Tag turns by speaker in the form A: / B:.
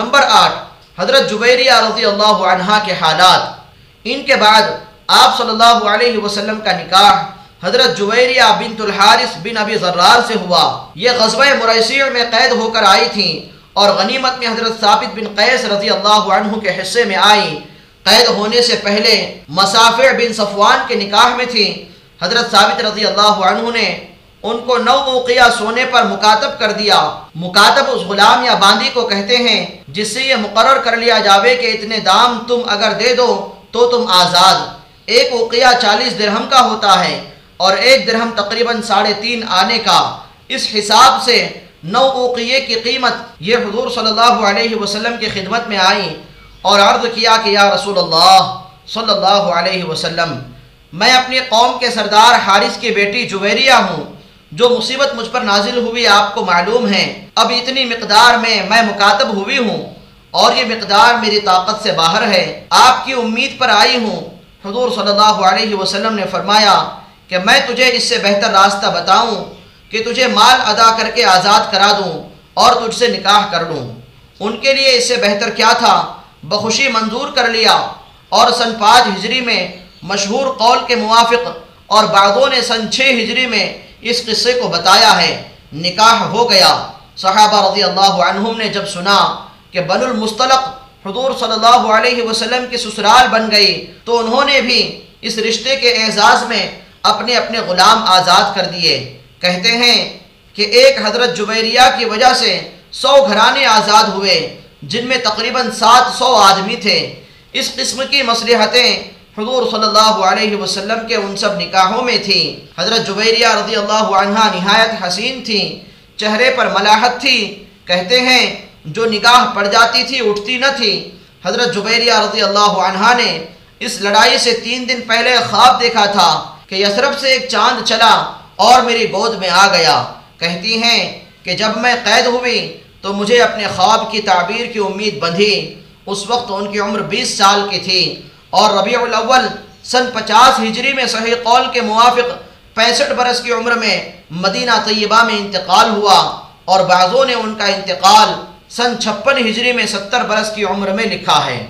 A: Number آٹھ، حضرت جبیریہ رضی اللہ عنہ کے حالات۔ ان کے بعد آپ صلی اللہ علیہ وسلم کا نکاح حضرت جویریہ بنت الحارث بن ابی ذرار سے ہوا۔ یہ غزوہ مریسیع میں قید ہو کر آئی تھیں اور غنیمت میں حضرت ثابت بن قیس رضی اللہ عنہ کے حصے میں آئیں۔ قید ہونے سے پہلے مسافع بن صفوان کے نکاح میں تھیں۔ حضرت ثابت رضی اللہ عنہ نے ان کو نو اوقیہ سونے پر مکاتب کر دیا۔ مکاتب اس غلام یا باندی کو کہتے ہیں، جس سے یہ مقرر کر لیا جاوے کہ اتنے دام تم اگر دے دو تو تم آزاد۔ ایک اوقیہ چالیس درہم کا ہوتا ہے اور ایک درہم تقریباً ساڑھے تین آنے کا۔ اس حساب سے نو اوقیے کی قیمت یہ حضور صلی اللہ علیہ وسلم کی خدمت میں آئیں اور عرض کیا کہ یا رسول اللہ صلی اللہ علیہ وسلم، میں اپنی قوم کے سردار حارث کی بیٹی جویریہ ہوں۔ جو مصیبت مجھ پر نازل ہوئی آپ کو معلوم ہے، اب اتنی مقدار میں میں مکاتب ہوئی ہوں اور یہ مقدار میری طاقت سے باہر ہے۔ آپ کی امید پر آئی ہوں۔ حضور صلی اللہ علیہ وسلم نے فرمایا کہ میں تجھے اس سے بہتر راستہ بتاؤں کہ تجھے مال ادا کر کے آزاد کرا دوں اور تجھ سے نکاح کر لوں۔ ان کے لیے اس سے بہتر کیا تھا؟ بخوشی منظور کر لیا۔ اور سن پانچ ہجری میں مشہور قول کے موافق اور بعضوں نے سن چھ ہجری میں اس قصے کو بتایا ہے، نکاح ہو گیا۔ صحابہ رضی اللہ عنہم نے جب سنا کہ بن المستلق حضور صلی اللہ علیہ وسلم کی سسرال بن گئی، تو انہوں نے بھی اس رشتے کے اعزاز میں اپنے اپنے غلام آزاد کر دیے۔ کہتے ہیں کہ ایک حضرت جبیریہ کی وجہ سے سو گھرانے آزاد ہوئے، جن میں تقریباً سات سو آدمی تھے۔ اس قسم کی مصلحتیں حضور صلی اللہ علیہ وسلم کے ان سب نکاحوں میں تھیں۔ حضرت جبیریہ رضی اللہ عنہ نہایت حسین تھیں، چہرے پر ملاحت تھی، کہتے ہیں، جو نگاہ پڑ جاتی تھی، اٹھتی نہ تھی۔ حضرت جبیریہ رضی اللہ عنہ نے اس لڑائی سے تین دن پہلے خواب دیکھا تھا کہ یسرف سے ایک چاند چلا اور میری گود میں آ گیا۔ کہتی ہیں کہ جب میں قید ہوئی تو مجھے اپنے خواب کی تعبیر کی امید بندھی۔ اس وقت ان کی عمر بیس سال کی تھی۔ اور ربیع الاول سن پچاس ہجری میں صحیح قول کے موافق پینسٹھ برس کی عمر میں مدینہ طیبہ میں انتقال ہوا اور بعضوں نے ان کا انتقال سن چھپن ہجری میں ستر برس کی عمر میں لکھا ہے۔